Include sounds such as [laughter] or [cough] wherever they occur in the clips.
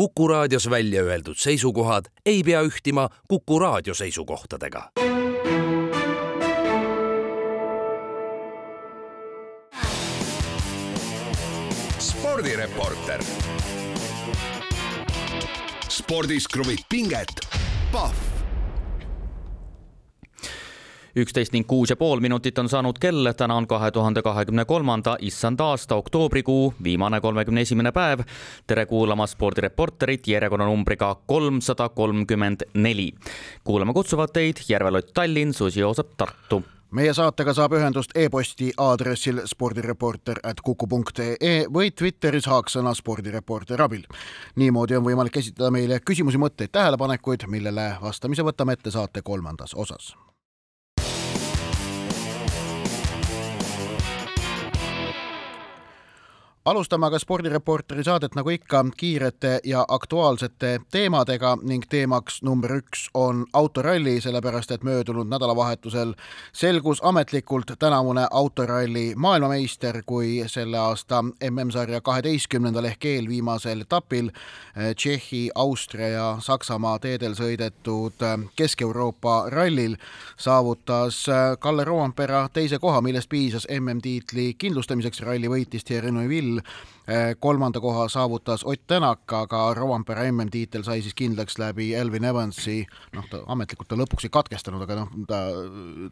Kuku raadios välja öeldud seisukohad ei pea ühtima Kuku raadio seisukohtadega. spordireporter. spordis kruvib pinget, Pahv üksteist ning kuus ja pool minutit on saanud kell, täna on kahe tuhande kahekümne kolmanda issand aasta oktoobrikuu viimane kolmekümne esimene päev. tere kuulama spordireporterit järjekonnanumbriga kolmsada kolmkümmend neli. kuulama kutsuvad teid Järvelott Tallinn, Susi Joosep Tartu meie saatega saab ühendust e-posti aadressil spordireporter at kuku.ee või Twitteris haaksõna spordireporter abil. niimoodi on võimalik esitada meile küsimusi, mõtteid, tähelepanekuid, millele vastamise võtame ette saate kolmandas osas alustame aga spordireporteri saadet nagu ikka kiirete ja aktuaalsete teemadega ning teemaks number üks on autoralli, sellepärast et möödunud nädalavahetusel selgus ametlikult tänavune autoralli maailmameister, kui selle aasta MM-sarja kaheteistkümnendal ehk eelviimasel etapil eh, Tšehhi, Austria ja Saksamaa teedel sõidetud eh, Kesk-Euroopa rallil saavutas eh, Kalle Roompera teise koha, millest piisas MM-tiitli kindlustamiseks. ralli võitis Thierry Neuville Hill. Eh, kolmanda koha saavutas Ott Tänak, aga Rovanpera MM-tiitel sai siis kindlaks läbi Elvin Evansi, noh, ta ametlikult ta lõpuks ei katkestanud, aga noh, ta,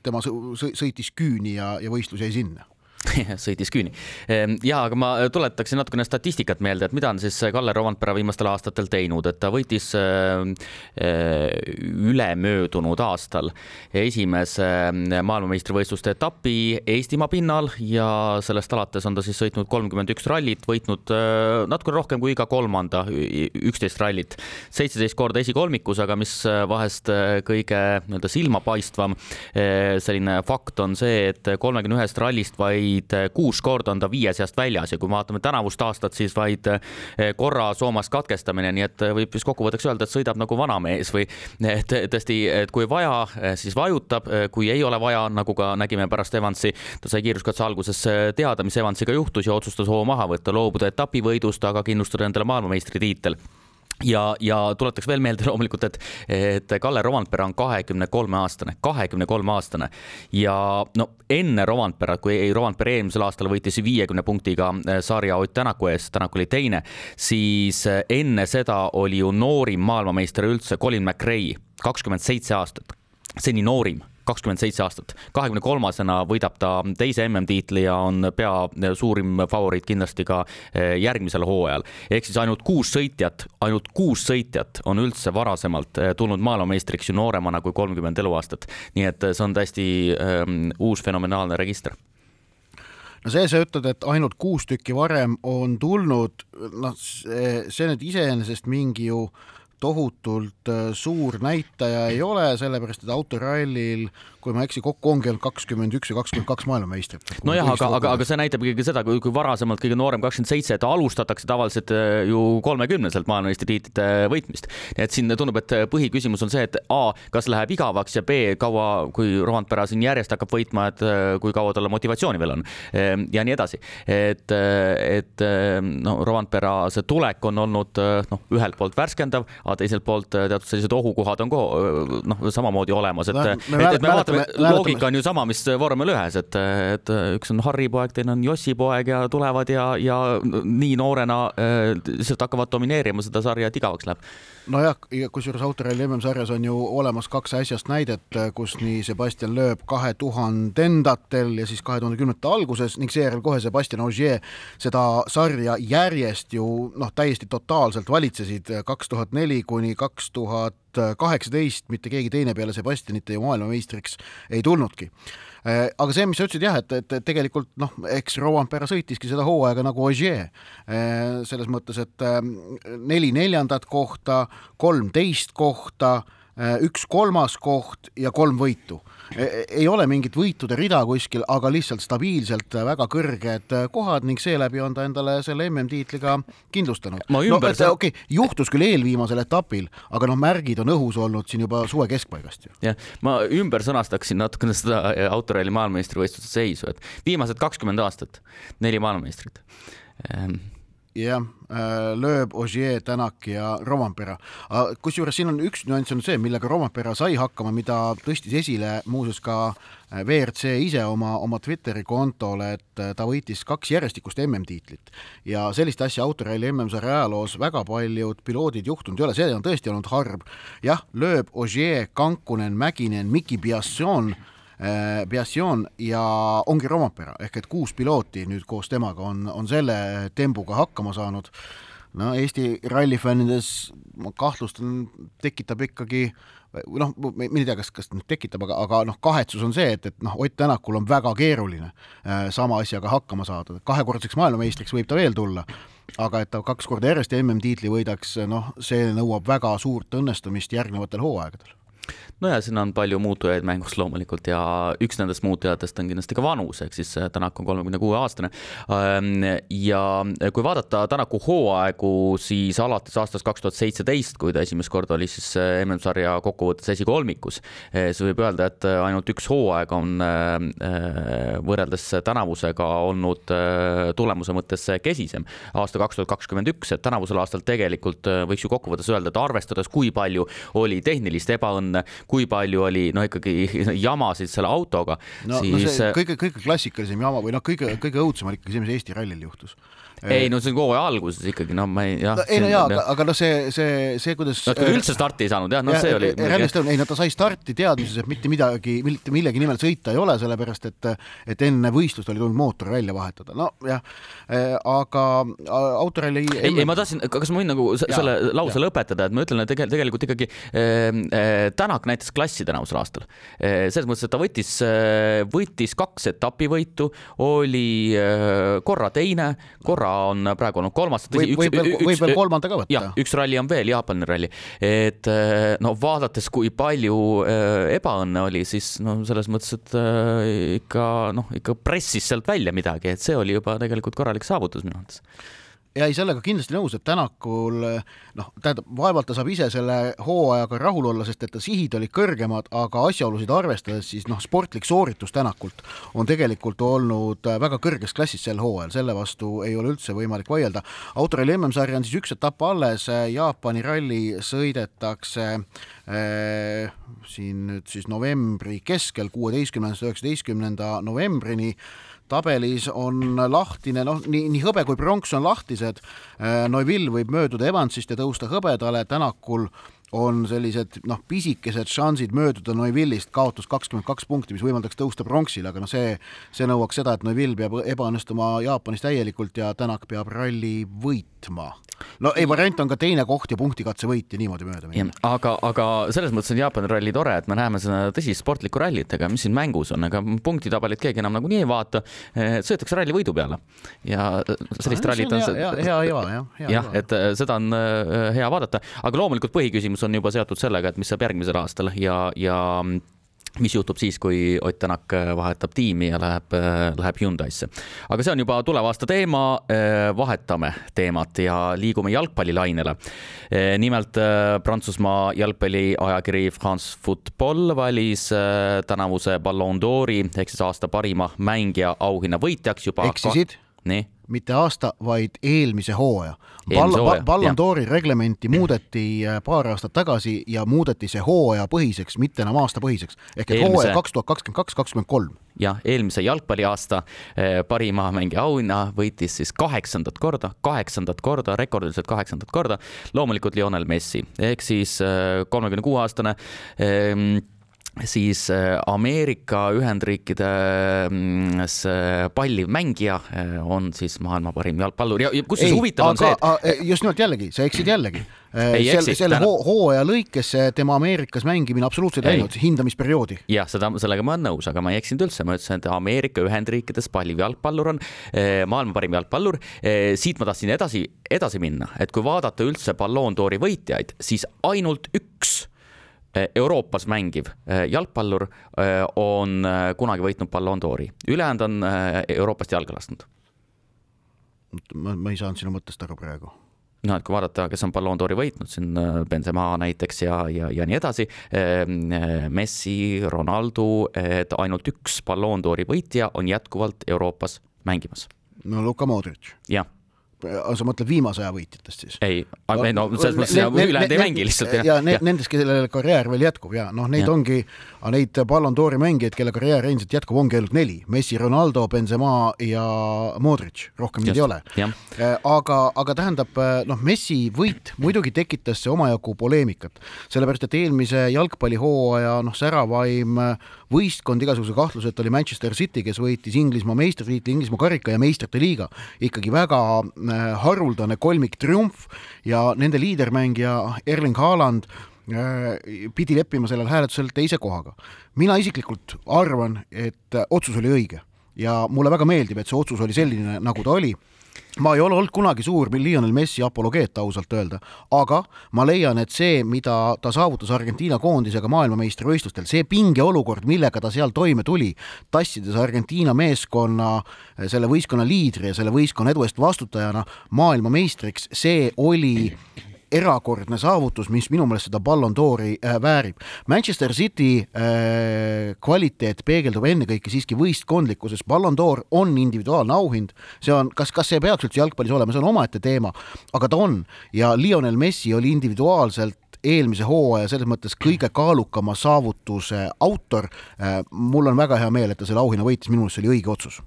tema sõitis küüni ja, ja võistlus jäi sinna [laughs] sõitis küüni. Ehm, ja, aga ma tuletaksin natukene statistikat meelde, et mida on siis Kalle Rovandpera viimastel aastatel teinud, et ta võitis ehm, ehm, ülemöödunud aastal esimese maailmameistrivõistluste etapi Eestimaa pinnal ja sellest alates on ta siis sõitnud kolmkümmend üks rallit, võitnud natukene rohkem kui iga kolmanda, üksteist rallit, seitseteist korda esikolmikus, aga mis vahest kõige nii-öelda silmapaistvam selline fakt on see, et kolmekümne ühest rallist vaid vaid eh, kuus korda on ta viie seast väljas ja kui vaatame tänavust aastat, siis vaid eh, korra Soomas katkestamine, nii et eh, võib vist kokkuvõtteks öelda, et sõidab nagu vanamees või tõesti, et kui vaja, siis vajutab, kui ei ole vaja, nagu ka nägime pärast Evansi, ta sai kiiruskatse alguses teada, mis Evansiga juhtus ja otsustas hoo maha võtta, loobuda etapivõidust, aga kindlustada endale maailmameistritiitel ja, ja tuletaks veel meelde loomulikult, et, et Kalle Rovandpera on kahekümne kolme aastane, kahekümne kolme aastane ja no enne Rovandpera, kui Rovandpera eelmisel aastal võitis viiekümne punktiga äh, sarja Ott Tänaku ees, Tänak oli teine, siis äh, enne seda oli ju noorim maailmameister üldse Colin McRae, kakskümmend seitse aastat, seni noorim kakskümmend seitse aastat. kahekümne kolmasena võidab ta teise MM-tiitli ja on pea suurim favoriit kindlasti ka eh, järgmisel hooajal. ehk siis ainult kuus sõitjat, ainult kuus sõitjat on üldse varasemalt eh, tulnud maailmameistriks ju nooremana kui kolmkümmend eluaastat. nii et eh, see on täiesti um, uus fenomenaalne register no see, sa ütled, et ainult kuus tükki varem on tulnud, noh, see, nüüd iseenesest mingi ju tohutult suur näitaja ei ole, sellepärast et autorallil kui ma ei eksi, kokku ongi olnud kakskümmend üks ja kakskümmend kaks maailmameistrit. nojah, aga, aga, aga see näitab ikkagi seda, kui, kui varasemalt kõige noorem kakskümmend seitse, et alustatakse tavaliselt äh, ju kolmekümneselt maailmameistritiitlite võitmist. nii et siin tundub, et põhiküsimus on see, et A, kas läheb igavaks ja B, kaua, kui Roandpera siin järjest hakkab võitma, et äh, kui kaua tal motivatsiooni veel on ehm, ja nii edasi. et, et no Roandpera see tulek on olnud noh, ühelt poolt värskendav, aga teiselt poolt teatud sellised ohukohad on ka noh, samamoodi olemas, et, et, et me vaatame loogika on ju sama, mis vormel ühes, et, et üks on Harri poeg, teine on Jossi poeg ja tulevad ja, ja nii noorena äh, lihtsalt hakkavad domineerima seda sarja, et igavaks läheb nojah, kusjuures autoralli MM-sarjas on ju olemas kaks äsjast näidet, kus nii Sebastian Loeb kahe tuhandendatel ja siis kahe tuhande kümnendate alguses ning seejärel kohe Sebastian Ogier seda sarja järjest ju noh, täiesti totaalselt valitsesid kaks tuhat neli kuni kaks tuhat kaheksateist mitte keegi teine peale Sebastianite ju maailmameistriks ei tulnudki. Äh, aga see, mis sa ütlesid jah, et, et tegelikult noh, eks Rovanpera sõitiski seda hooaega nagu Ogier. Äh, selles mõttes, et äh, neli neljandat kohta, kolmteist kohta, üks kolmas koht ja kolm võitu E, ei ole mingit võitude rida kuskil, aga lihtsalt stabiilselt väga kõrged kohad ning seeläbi on ta endale selle MM-tiitliga kindlustanud. no ümber... okei okay,, juhtus küll eelviimasel etapil, aga noh, märgid on õhus olnud siin juba suve keskpaigast ju. jah, ma ümber sõnastaksin natukene seda autoralli maailmameistrivõistluste seisu, et viimased kakskümmend aastat neli maailmameistrit ehm, jah, lööb Ogier, Tänak ja Rovampera. kusjuures siin on üks nüanss on see, millega Rovampera sai hakkama, mida tõstis esile muuseas ka WRC ise oma, oma Twitteri kontol, et ta võitis kaks järjestikust MM-tiitlit ja sellist asja autoralli MM-sarja ajaloos väga paljud piloodid juhtunud ei ole, see on tõesti olnud harv. jah, lööb Ogier, Kankunen, Mäkinen, Miki Biasson Biassion äh, ja ongi Romapera ehk et kuus pilooti nüüd koos temaga on, on selle tembuga hakkama saanud. no Eesti rallifännides ma kahtlustan, tekitab ikkagi või noh, ma ei tea, kas, kas nüüd tekitab, aga, aga noh, kahetsus on see, et, et noh, Ott Tänakul on väga keeruline äh, sama asjaga hakkama saada, kahekordseks maailmameistriks võib ta veel tulla, aga et ta kaks korda järjest MM-tiitli võidaks, noh, see nõuab väga suurt õnnestumist järgnevatel hooaegadel no ja siin on palju muutujaid mängus loomulikult ja üks nendest muutujatest on kindlasti ka vanus, ehk siis äh, Tänak on kolmekümne kuue aastane. Ähm, ja kui vaadata Tänaku hooaegu, siis alates aastast kaks tuhat seitseteist, kui ta esimest korda oli siis äh, MM-sarja kokkuvõttes esikolmikus, äh, siis võib öelda, et ainult üks hooaeg on võrreldes tänavusega olnud tulemuse mõttes kesisem. aasta kaks tuhat kakskümmend üks, et tänavusel aastal tegelikult võiks ju kokkuvõttes öelda, et arvestades, kui palju oli tehnilist ebaõnne, kui palju oli no ikkagi jamasid selle autoga no,, siis no see kõige, kõige klassikalisem jama või noh, kõige, kõige õudsem oli ikkagi see, mis Eesti rallil juhtus ei no see on hooaja alguses ikkagi, no ma ei, jah no,. ei no jaa, aga, aga noh, see, see, see, kuidas no kui üldse starti ei saanud jah, no see oli Rallist on, ei no ta sai starti teadmises, et mitte midagi, mitte millegi nimel sõita ei ole, sellepärast et et enne võistlust oli tulnud mootor välja vahetada, nojah, aga autoralli ei, ei, ei ma tahtsin, kas ma võin nagu selle ja, lause ja. lõpetada, et ma ütlen, et tegelikult, tegelikult ikkagi äh, Tänak näitas klassi tänavusel aastal äh,. selles mõttes, et ta võttis võttis kaks etapivõitu, oli äh, korra teine, korra korra on praegu olnud kolmas. võib, võib veel, võib veel kolmanda ka võtta. jah, üks ralli on veel, Jaapani ralli. et eh, no vaadates, kui palju eh, ebaõnne oli, siis no selles mõttes, et eh, ikka noh, ikka pressis sealt välja midagi, et see oli juba tegelikult korralik saavutus minu arvates ja ei, sellega kindlasti nõus, et Tänakul noh, tähendab, vaevalt ta saab ise selle hooajaga rahul olla, sest et ta sihid olid kõrgemad, aga asjaolusid arvestades siis noh, sportlik sooritus Tänakult on tegelikult olnud väga kõrges klassis sel hooajal, selle vastu ei ole üldse võimalik vaielda. autoralli MM-sarja on siis üks etapp alles, Jaapani ralli sõidetakse äh, siin nüüd siis novembri keskel, kuueteistkümnendast üheksateistkümnenda novembrini tabelis on lahtine, noh, nii, nii hõbe kui pronks on lahtised. Äh, Neuville võib mööduda Evansist ja tõusta hõbedale, Tänakul on sellised noh, pisikesed šansid mööduda Neuvillist, kaotus kakskümmend kaks punkti, mis võimaldaks tõusta pronksile, aga noh, see, see nõuaks seda, et Neuvill peab ebaõnnestuma Jaapanis täielikult ja Tänak peab ralli võitma no ei, variant on ka teine koht ja punktikatse võit ja niimoodi mööda minna. aga, aga selles mõttes on Jaapani ralli tore, et me näeme seda tõsist sportlikku rallit, ega mis siin mängus on, ega punktitabelit keegi enam nagunii ei vaata. Eh, sõidetakse ralli võidu peale ja sellist no, rallit on. hea, hea iva jah. jah, et eh, seda on eh, hea vaadata, aga loomulikult põhiküsimus on juba seotud sellega, et mis saab järgmisel aastal ja, ja mis juhtub siis, kui Ott Tänak äh, vahetab tiimi ja läheb, äh, läheb Hyundai'sse. aga see on juba tuleva aasta teema. Äh, vahetame teemat ja liigume jalgpallilainele. nimelt Prantsusmaa jalgpalliajakiri France Football valis tänavuse Ballon d'Ori ehk siis aasta parima mängija auhinna võitjaks juba. eksisid? nii mitte aasta, vaid eelmise hooaja. Ball-, Ballon d'Ori reglementi muudeti äh, paar aastat tagasi ja muudeti see hooajapõhiseks, mitte enam aastapõhiseks. ehk et eelmise... hooaja kaks tuhat kakskümmend kaks, kakskümmend kolm. jah, eelmise jalgpalliaasta äh, parima mängija auhinna võitis siis kaheksandat korda, kaheksandat korda, rekordiliselt kaheksandat korda, loomulikult Lionel Messi ehk siis äh, kolmekümne kuue aastane ehm, siis äh, Ameerika Ühendriikide mm, palliv mängija äh, on siis maailma parim jalgpallur ja kusjuures huvitav on see, et just nimelt jällegi, sa eksid jällegi. Äh, selle, selle hoo, hooaja lõikes tema Ameerikas mängimine absoluutselt ei läinud hindamisperioodi. jah, seda, sellega ma olen nõus, aga ma ei eksinud üldse, ma ütlesin, et Ameerika Ühendriikides palliv jalgpallur on maailma parim jalgpallur. siit ma tahtsin edasi, edasi minna, et kui vaadata üldse Ballon d'Ori võitjaid, siis ainult üks Euroopas mängiv eh, jalgpallur eh, on kunagi võitnud Ballon d'Ori, ülejäänud on Euroopast jalga lasknud. ma, ma ei saanud sinu mõttest aru praegu noh, et kui vaadata, kes on Ballon d'Ori võitnud, siin Benzema näiteks ja, ja, ja nii edasi, Messi, Ronaldo, et ainult üks Ballon d'Ori võitja on jätkuvalt Euroopas mängimas. no Luka Modric. jah sa mõtled viimase aja võitjatest siis? ei, ei no selles mõttes ülejäänud ei mängi lihtsalt. ja, ja need, nendest, kellel karjäär veel jätkub ja noh, neid ja. ongi, neid Ballon d'Ori mängijaid, kelle karjäär endiselt jätkub, ongi ainult neli. Messi, Ronaldo, Benzema ja Modric, rohkem neid ei ole. Äh, aga, aga tähendab noh, Messi võit muidugi tekitas omajagu poleemikat, sellepärast et eelmise jalgpallihooaja noh, säravaim võistkond igasuguse kahtluseta oli Manchester City, kes võitis Inglismaa meistritiitli, Inglismaa karika ja meistrite liiga. ikkagi väga äh, haruldane kolmiktriumf ja nende liidermängija Erling Haaland äh, pidi leppima sellel hääletusel teise kohaga. mina isiklikult arvan, et otsus oli õige ja mulle väga meeldib, et see otsus oli selline, nagu ta oli ma ei ole olnud kunagi suur Lionel Messi apologeet, ausalt öelda, aga ma leian, et see, mida ta saavutas Argentiina koondisega maailmameistrivõistlustel, see pingeolukord, millega ta seal toime tuli, tassides Argentiina meeskonna, selle võistkonna liidri ja selle võistkonna edu eest vastutajana maailmameistriks, see oli erakordne saavutus, mis minu meelest seda Ballon d'Ori äh, väärib. Manchester City äh, kvaliteet peegeldub ennekõike siiski võistkondlikkuses, Ballon d'Or on individuaalne auhind, see on, kas, kas see peaks üldse jalgpallis olema, see on omaette teema, aga ta on. Ja Lionel Messi oli individuaalselt eelmise hooaja selles mõttes kõige kaalukama saavutuse autor. Äh, mul on väga hea meel, et ta selle auhinna võitis, minu meelest see oli õige otsus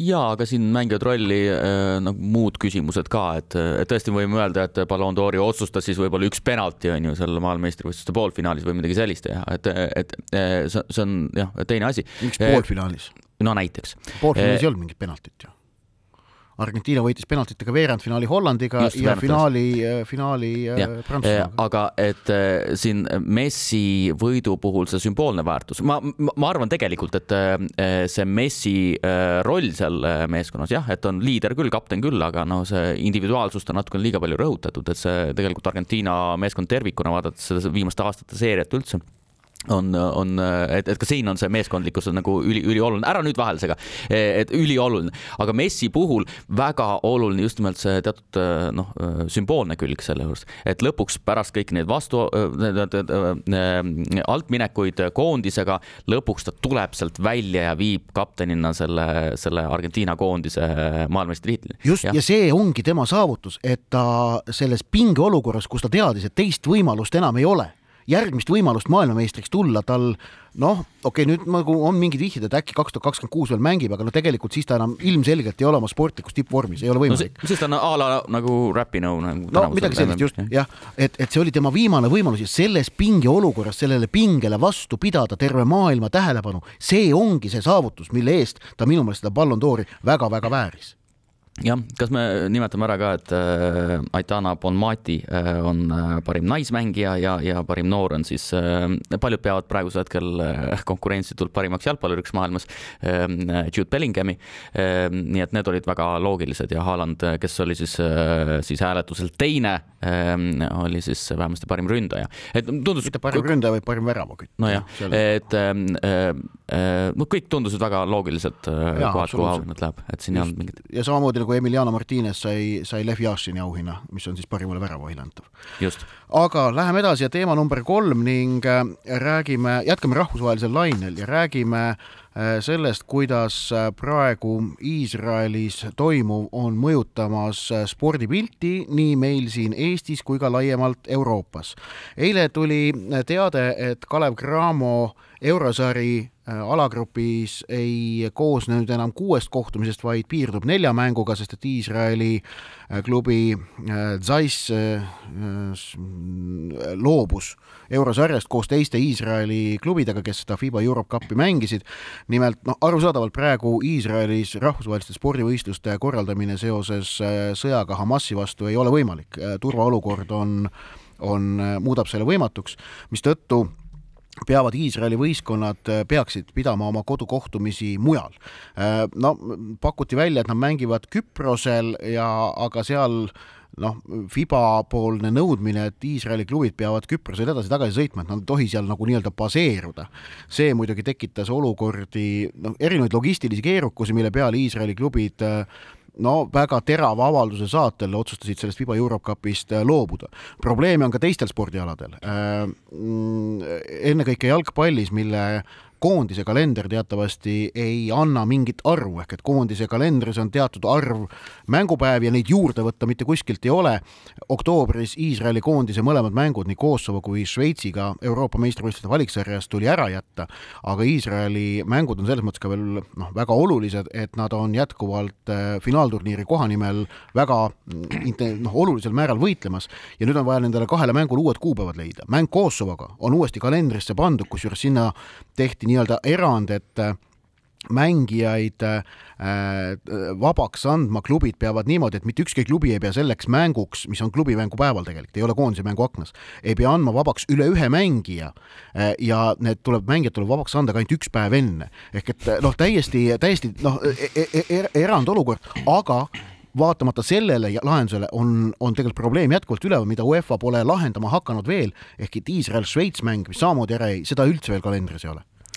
jaa, aga siin mängivad rolli äh, nagu muud küsimused ka, et, et tõesti võime öelda, et Ballon d'Ori otsustas siis võib-olla üks penalti on ju seal maailmameistrivõistluste poolfinaalis või midagi sellist teha, et, et see, see on jah, teine asi. miks poolfinaalis? no näiteks. poolfinaalis ei olnud mingit penaltit ju Argentiina võitis penaltitega veerandfinaali Hollandiga Just, ja finaali, äh, finaali äh, Prantsusmaaga. aga et äh, siin Messi võidu puhul see sümboolne väärtus, ma, ma arvan tegelikult, et see Messi roll seal meeskonnas jah, et on liider küll, kapten küll, aga noh, see individuaalsust on natukene liiga palju rõhutatud, et see tegelikult Argentiina meeskond tervikuna, vaadates seda viimaste aastate seeriat üldse on, on, et, et ka siin on see meeskondlikkus on nagu üli, ülioluline, ära nüüd vahele sega, et ülioluline, aga Messi puhul väga oluline just nimelt see teatud noh, sümboolne külg selle juures, et lõpuks pärast kõiki neid vastu, altminekuid koondisega, lõpuks ta tuleb sealt välja ja viib kaptenina selle, selle Argentiina koondise maailmameistritiitlini. just, ja see ongi tema saavutus, et ta selles pingeolukorras, kus ta teadis, et teist võimalust enam ei ole järgmist võimalust maailmameistriks tulla tal noh, okei okay,, nüüd nagu on mingid vihjed, et äkki kaks tuhat kakskümmend kuus veel mängib, aga no tegelikult siis ta enam ilmselgelt ei ole oma sportlikus tippvormis, ei ole võimalik no,. siis ta on a la nagu Rapinoe nagu. no midagi sellist just jah, et, et see oli tema viimane võimalus ja selles pingeolukorras sellele pingele vastu pidada terve maailma tähelepanu, see ongi see saavutus, mille eest ta minu meelest seda Ballon d'Ori väga-väga vääris jah, kas me nimetame ära ka, et äh, Aitana Bonmati äh, on äh, parim naismängija ja, ja parim noor on siis äh,, paljud peavad praegusel hetkel äh, konkurentsitult parimaks jalgpalluriks maailmas äh,, Jude Bellinghami äh,. nii et need olid väga loogilised ja Haaland, kes oli siis äh,, siis hääletusel teine äh,, oli siis vähemasti parim ründaja. et tundus. mitte parim ründaja, vaid parim väravakütt. nojah, et äh, äh, kõik tundusid väga loogiliselt äh, kohad, kuhu auhinnad läheb, et siin ei olnud mingit. ja samamoodi nagu Emiliano Martinez sai, sai Lev Jašini auhinna, mis on siis parimale väravahile antav. aga läheme edasi ja teema number kolm ning äh, räägime, jätkame rahvusvahelisel lainel ja räägime äh, sellest, kuidas äh, praegu Iisraelis toimuv on mõjutamas spordipilti nii meil siin Eestis kui ka laiemalt Euroopas. eile tuli teade, et Kalev Cramo eurosari Äh, alagrupis ei koosne nüüd enam kuuest kohtumisest, vaid piirdub nelja mänguga, sest et Iisraeli äh, klubi äh, Zeiss loobus eurosarjast koos teiste Iisraeli klubidega, kes seda FIBA Europe Cupi mängisid. nimelt noh, arusaadavalt praegu Iisraelis rahvusvaheliste spordivõistluste korraldamine seoses sõjaga Hamasi vastu ei ole võimalik, turvaolukord on, on, muudab selle võimatuks, mistõttu peavad Iisraeli võistkonnad, äh, peaksid pidama oma kodukohtumisi mujal. Äh, no pakuti välja, et nad mängivad Küprosel ja, aga seal noh, Fiba poolne nõudmine, et Iisraeli klubid peavad Küprosel edasi-tagasi sõitma, et nad ei tohi seal nagu nii-öelda baseeruda. see muidugi tekitas olukordi, noh, erinevaid logistilisi keerukusi, mille peale Iisraeli klubid äh, no väga terava avalduse saatel otsustasid sellest FIBA Eurocupist äh, loobuda. probleeme on ka teistel spordialadel. Äh, mm, ennekõike jalgpallis, mille koondise kalender teatavasti ei anna mingit arvu, ehk et koondise kalendris on teatud arv mängupäevi ja neid juurde võtta mitte kuskilt ei ole. oktoobris Iisraeli koondise mõlemad mängud nii Kosovo kui Šveitsiga Euroopa meistrivõistluste valiksarjas tuli ära jätta, aga Iisraeli mängud on selles mõttes ka veel noh, väga olulised, et nad on jätkuvalt äh, finaalturniiri kohanimel väga mm, noh, olulisel määral võitlemas ja nüüd on vaja nendele kahele mängule uued kuupäevad leida. mäng Kosovoga on uuesti kalendrisse pandud, kusjuures sinna tehti nii-öelda erand, et äh, mängijaid äh, vabaks andma, klubid peavad niimoodi, et mitte ükski klubi ei pea selleks mänguks, mis on klubi mängupäeval tegelikult, ei ole koondise mänguaknas, ei pea andma vabaks üle ühe mängija äh, ja need tuleb, mängijad tuleb vabaks anda ka ainult üks päev enne. ehk et noh, täiesti, täiesti noh e, e, e, er, erandolukord, aga vaatamata sellele lahendusele on, on tegelikult probleem jätkuvalt üleval, mida UEFA pole lahendama hakanud veel, ehk et Iisrael-Šveits mäng, mis samamoodi ära jäi, seda üldse veel kalendris ei ole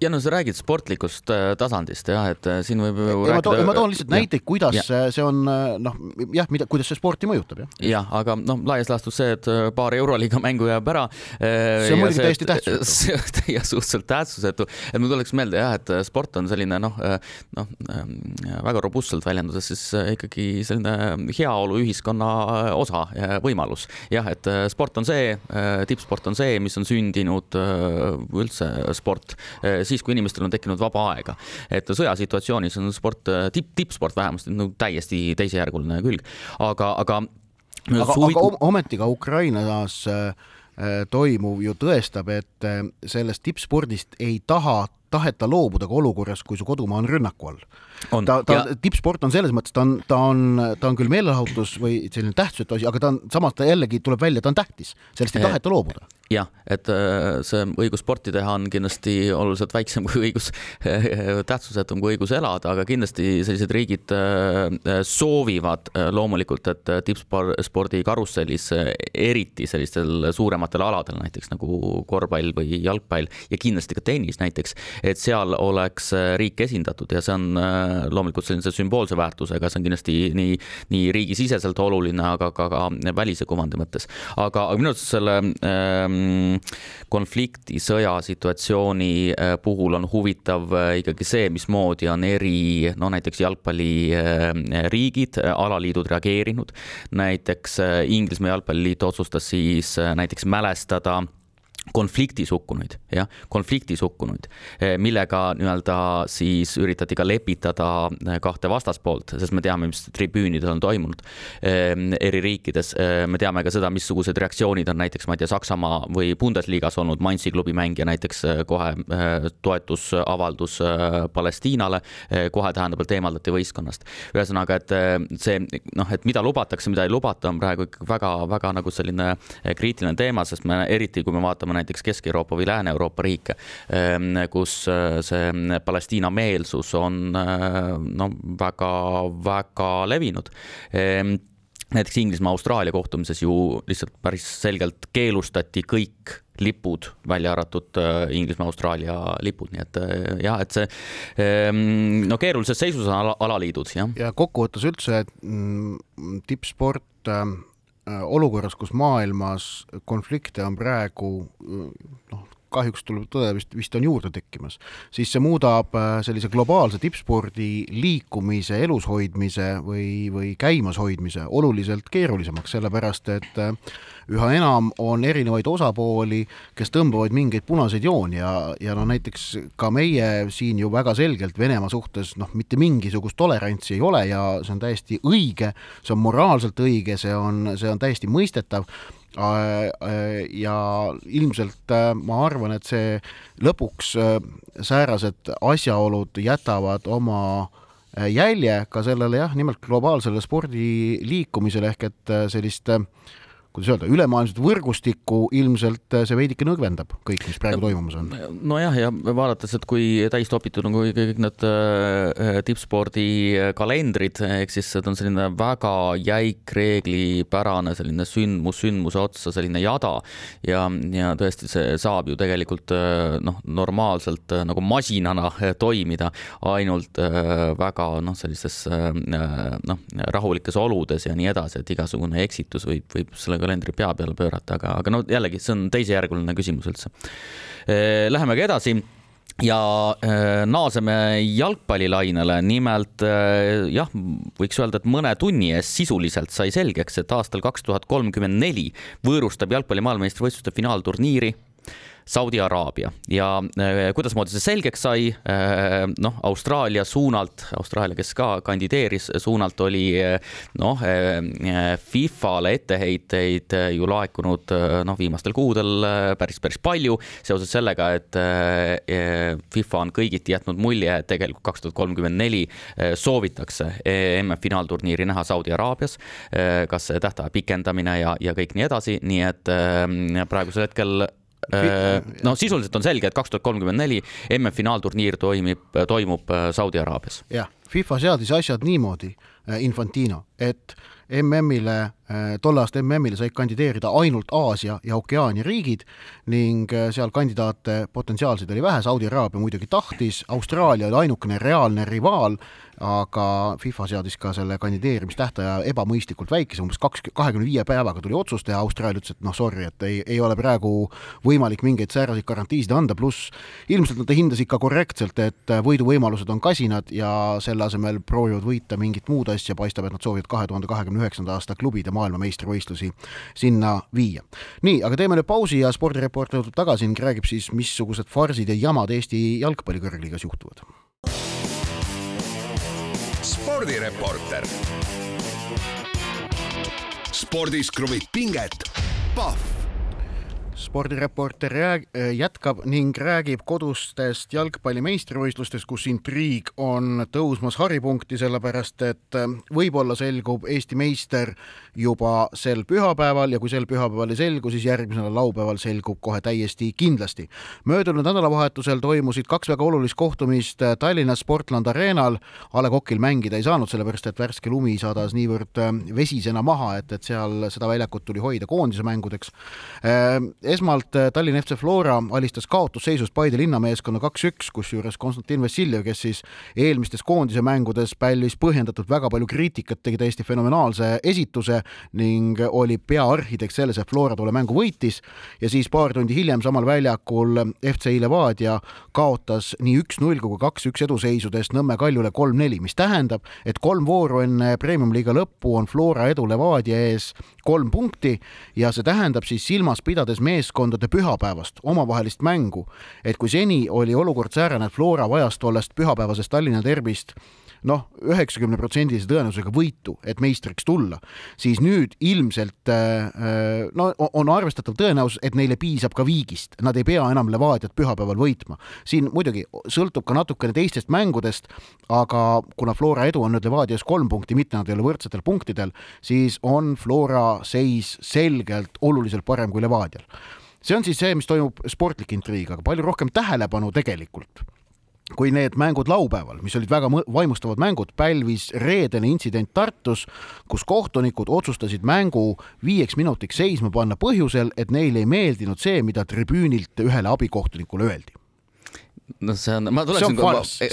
ja no sa räägid sportlikust äh, tasandist jah, et äh, siin võib ju ja rääkida. ma toon lihtsalt näiteid, kuidas ja. see on äh, noh, jah, mida, kuidas see sporti mõjutab jah. jah, aga noh, laias laastus see, et paar euroliiga mängu jääb ära. see on muidugi täiesti tähtsusetu. [laughs] ja suhteliselt tähtsusetu, et mul tuleks meelde jah, et sport on selline noh, noh väga robustselt väljendudes siis ikkagi selline heaoluühiskonna osa võimalus. jah, et sport on see, tippsport on see, mis on sündinud üldse sport siis, kui inimestel on tekkinud vaba aega. et sõjasituatsioonis on sport, tipp, tippsport vähemasti no täiesti teisejärguline külg, aga, aga. aga suvi..., aga ometi ka Ukrainas äh, toimuv ju tõestab, et äh, sellest tippspordist ei taha taheta loobuda ka olukorras, kui su kodumaa on rünnaku all. Ta, ta ja... tippsport on selles mõttes, ta on, ta on, ta on küll meelelahutus või selline tähtsusetu asi, aga ta on samas ta jällegi tuleb välja, ta on tähtis, sellest ei taheta loobuda. jah, et äh, see õigus sporti teha on kindlasti oluliselt väiksem [laughs] kui õigus, tähtsusetum kui õigus elada, aga kindlasti sellised riigid äh, soovivad äh, loomulikult, et tippspordi karussellis, eriti sellistel suurematel aladel, näiteks nagu korvpall või jalgpall ja kindlasti ka tennis näiteks, et seal oleks riik esindatud ja see on loomulikult sellise sümboolse väärtusega, see on kindlasti nii, nii riigisiseselt oluline, aga ka, ka välise kuvandi mõttes. aga, minu arust selle ähm, konflikti, sõjasituatsiooni äh, puhul on huvitav äh, ikkagi see, mismoodi on eri, no näiteks jalgpalliriigid, äh, alaliidud reageerinud. näiteks Inglismaa jalgpalliliit otsustas siis näiteks mälestada konfliktis hukkunuid, jah, konfliktis hukkunuid, eh, millega nii-öelda siis üritati ka lepitada eh, kahte vastaspoolt, sest me teame, mis tribüünidel on toimunud eh, eri riikides. me teame ka seda, missugused reaktsioonid on näiteks, ma ei tea, Saksamaa või Bundesliga's olnud Mainzi klubi mängija näiteks kohe toetusavaldus Palestiinale, kohe tähendab, et eemaldati võistkonnast. ühesõnaga, et see noh, et mida lubatakse, mida ei lubata, on praegu ikkagi väga-väga nagu selline kriitiline teema, sest me eriti, kui me vaatame näiteks Kesk-Euroopa või Lääne-Euroopa riike, ehm, kus äh, see Palestiina meelsus on äh, no väga-väga levinud ehm, näiteks Inglismaa-Austraalia kohtumises ju lihtsalt päris selgelt keelustati kõik lipud, välja arvatud äh, Inglismaa-Austraalia lipud, nii et jah, et see ehm, no keerulises seisus on ala, alaliidud, jah. ja kokkuvõttes üldse mm, tippsport olukorras, kus maailmas konflikte on praegu noh, kahjuks tuleb tõde, vist, vist on juurde tekkimas, siis see muudab äh, sellise globaalse tippspordi liikumise, elus hoidmise või, või käimas hoidmise oluliselt keerulisemaks, sellepärast et äh, üha enam on erinevaid osapooli, kes tõmbavad mingeid punaseid jooni ja, ja no näiteks ka meie siin ju väga selgelt Venemaa suhtes noh, mitte mingisugust tolerantsi ei ole ja see on täiesti õige, see on moraalselt õige, see on, see on täiesti mõistetav ja ilmselt äh, ma arvan, et see lõpuks säärased asjaolud jätavad oma jälje ka sellele jah, nimelt globaalsele spordiliikumisele ehk et sellist äh, kuidas öelda, ülemaailmset võrgustikku ilmselt see veidike nõgvendab kõik, mis praegu toimumas on. nojah, ja vaadates, et kui täis topitud on kõik need äh, tippspordi kalendrid, ehk siis see on selline väga jäik reeglipärane selline sündmus sündmuse otsa selline jada ja, ja tõesti, see saab ju tegelikult äh, noh, normaalselt äh, nagu masinana toimida ainult väga noh, sellistes noh, rahulikes oludes ja nii edasi, et igasugune eksitus võib, võib sellega kalendri pea peale pöörata, aga, aga no jällegi, see on teisejärguline küsimus üldse. Läheme aga edasi ja äh, naaseme jalgpallilainele, nimelt äh, jah, võiks öelda, et mõne tunni eest sisuliselt sai selgeks, et aastal kaks tuhat kolmkümmend neli võõrustab jalgpalli maailmameistrivõistluste finaalturniiri Saudi Araabia ja äh, kuidasmoodi see selgeks sai, äh, noh, Austraalia suunalt, Austraalia, kes ka kandideeris, suunalt oli äh, noh, Fifale etteheiteid ju laekunud noh, viimastel kuudel päris, päris palju seoses sellega, et FIFA on kõigiti jätnud mulje, et tegelikult kaks tuhat kolmkümmend neli soovitakse MM-finaalturniiri näha Saudi Araabias, kas tähtaja pikendamine ja, ja kõik nii edasi, nii et praegusel hetkel no sisuliselt on selge, et kaks tuhat kolmkümmend neli MM-finaalturniir toimib, toimub äh, Saudi Araabias. jah, FIFA seadis asjad niimoodi, äh, Infantino, et MM-ile, tolle aasta MM-ile said kandideerida ainult Aasia ja Okeaania riigid ning seal kandidaate potentsiaalseid oli vähe, Saudi Araabia muidugi tahtis, Austraalia oli ainukene reaalne rivaal aga FIFA seadis ka selle kandideerimistähtaja ebamõistlikult väikese, umbes kaks, kahekümne viie päevaga tuli otsus teha, Austraalia ütles, et noh, sorry, et ei, ei ole praegu võimalik mingeid sääraseid garantiisid anda, pluss ilmselt nad hindasid ka korrektselt, et võiduvõimalused on kasinad ja selle asemel proovivad võita mingit muud asja, paistab, et nad soovivad kahe tuhande kahekümne üheksanda aasta klubide maailmameistrivõistlusi sinna viia. nii, aga teeme nüüd pausi ja spordireporter tuleb tagasi ning räägib siis, missugused farsid ja jamad Eesti jalgpalli kõrgliigas juhtuvad spordireporter. spordis kruvib pinget, Pahv spordireporter äh, jätkab ning räägib kodustest jalgpalli meistrivõistlustest, kus intriig on tõusmas haripunkti, sellepärast et äh, võib-olla selgub Eesti meister juba sel pühapäeval ja kui sel pühapäeval ei selgu, siis järgmisel laupäeval selgub kohe täiesti kindlasti. möödunud nädalavahetusel toimusid kaks väga olulist kohtumist äh, Tallinnas Sportland Arenal. A Le Coqil mängida ei saanud, sellepärast et värske lumi sadas niivõrd vesisena maha, et, et seal seda väljakut tuli hoida koondise mängudeks esmalt äh, Tallinna FC Flora alistas kaotusseisust Paide linnameeskonna kaks-üks, kusjuures Konstantin Vassiljev, kes siis eelmistes koondise mängudes pälvis põhjendatult väga palju kriitikat, tegi täiesti fenomenaalse esituse ning oli peaarhitekt selles, et Flora tolle mängu võitis ja siis paar tundi hiljem samal väljakul FC Levadia kaotas nii üks-null kui ka kaks-üks eduseisudest Nõmme Kaljule kolm-neli, mis tähendab, et kolm vooru enne Premium-liiga lõppu on Flora edu Levadia ees kolm punkti ja see tähendab siis silmas pidades meeskondade pühapäevast omavahelist mängu, et kui seni oli olukord säärane, et Flora vajas tollest pühapäevasest Tallinna derbist noh, üheksakümne protsendilise tõenäosusega võitu, et meistriks tulla, siis nüüd ilmselt äh, äh, no on arvestatav tõenäosus, et neile piisab ka viigist, nad ei pea enam Levadiat pühapäeval võitma. siin muidugi sõltub ka natukene teistest mängudest, aga kuna Flora edu on nüüd Levadias kolm punkti, mitte nad ei ole võrdsetel punktidel, siis on Flora seis selgelt oluliselt parem kui Levadial see on siis see, mis toimub sportlik intriig, aga palju rohkem tähelepanu tegelikult kui need mängud laupäeval, mis olid väga vaimustavad mängud, pälvis reedene intsident Tartus, kus kohtunikud otsustasid mängu viieks minutiks seisma panna põhjusel, et neile ei meeldinud see, mida tribüünilt ühele abikohtunikule öeldi. no see on, ma tuleksin.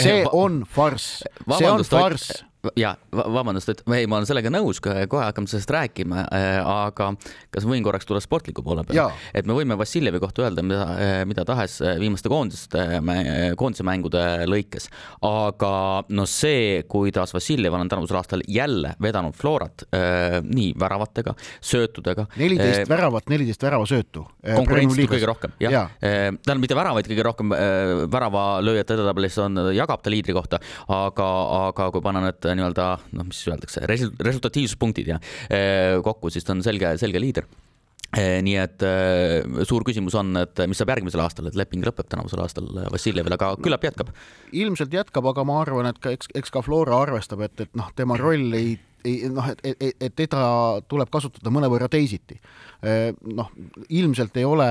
see [laughs] on farss, see on farss, see on farss ja vabandust, et ei, ma olen sellega nõus, kohe hakkame sellest rääkima, äh, aga kas võin korraks tulla sportliku poole peale? et me võime Vassiljevi kohta öelda mida, äh, mida tahes äh, viimaste koondiste, koondise mängude lõikes, aga no see, kuidas Vassiljev on tänavusel aastal jälle vedanud Florat nii väravatega, söötudega. neliteist väravat, neliteist väravasöötu. konkurentsi kõige rohkem, jah ja. ja.. tähendab, mitte väravaid kõige rohkem, väravalööjate edetabelis on, jagab ta liidri kohta, aga, aga kui panna need nii-öelda noh, mis öeldakse, resultatiivsuspunktid ja eh, kokku, siis ta on selge, selge liider eh, nii et äh, suur küsimus on, et mis saab järgmisel aastal, et leping lõpeb tänavusel aastal Vassiljevil, aga küllap jätkab. ilmselt jätkab, aga ma arvan, et ka eks, eks ka Flora arvestab, et, et noh, tema roll ei noh, et, et, et teda tuleb kasutada mõnevõrra teisiti. noh, ilmselt ei ole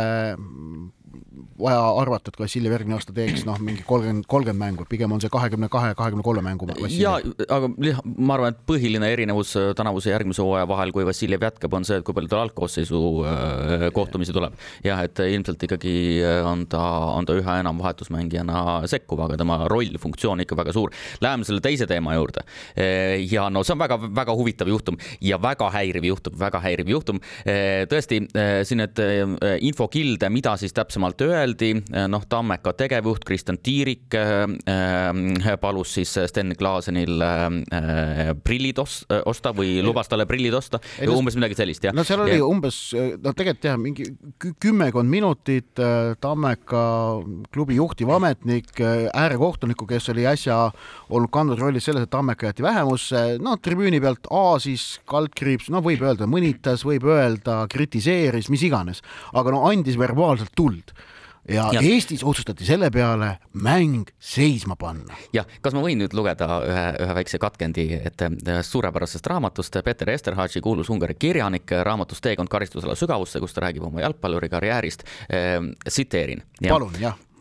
vaja arvata, et Vassiljev järgmine aasta teeks noh, mingi kolmkümmend, kolmkümmend mängu, pigem on see kahekümne kahe, kahekümne kolme mängu. ja, aga ma arvan, et põhiline erinevus tänavuse ja järgmise hooaja vahel, kui Vassiljev jätkab, on see, et kui palju tal algkoosseisu äh, kohtumisi tuleb. jah, et ilmselt ikkagi äh, on ta, on ta üha enam vahetusmängijana sekkuv, aga tema roll, funktsioon ikka väga suur. Läheme selle teise teema juurde. ja no see on väga-väga väga huvitav juhtum ja väga häiriv juhtum, väga häiriv juhtum. tõesti siin need infokilde, mida siis täpsemalt öeldi, noh, Tammeka tegevjuht Kristjan Tiirik palus siis Sten Klaasenil prillid osta või lubas talle prillid osta, umbes midagi sellist, jah. no seal oli ja. umbes, noh, tegelikult jah, mingi kümmekond minutit Tammeka klubi juhtiv ametnik, äärekohtuniku, kes oli äsja olnud kandnud rollis selles, et Tammeka jäeti vähemusse, noh, tribüüni pealt aasis, kaldkriips, no võib öelda, mõnitas, võib öelda, kritiseeris, mis iganes, aga no andis verbaalselt tuld ja, ja Eestis otsustati selle peale mäng seisma panna. jah, kas ma võin nüüd lugeda ühe, ühe väikse katkendi ette suurepärasest raamatust. Peeter Esterhazy, kuulus Ungari kirjanik, raamatus Teekond karistusala sügavusse, kus ta räägib oma jalgpalluri karjäärist. tsiteerin. palun, jah Eh,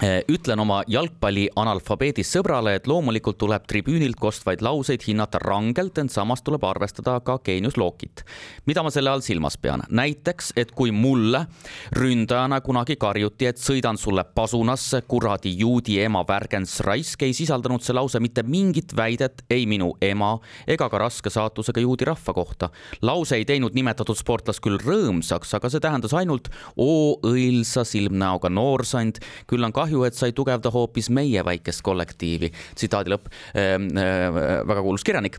ütlen oma jalgpalli analfabeedist sõbrale, et loomulikult tuleb tribüünilt kostvaid lauseid hinnata rangelt, ent samas tuleb arvestada ka geeniuslookit. mida ma selle all silmas pean? näiteks, et kui mulle ründajana kunagi karjuti, et sõidan sulle pasunasse, kuradi juudi ema värgens raisk, ei sisaldanud see lause mitte mingit väidet ei minu ema ega ka raske saatusega juudi rahva kohta. lause ei teinud nimetatud sportlast küll rõõmsaks, aga see tähendas ainult oo õilsa silmnäoga noorsand, küll on kahju, et sa ei tugevda hoopis meie väikest kollektiivi. tsitaadi lõpp äh,. Äh, väga kuulus kirjanik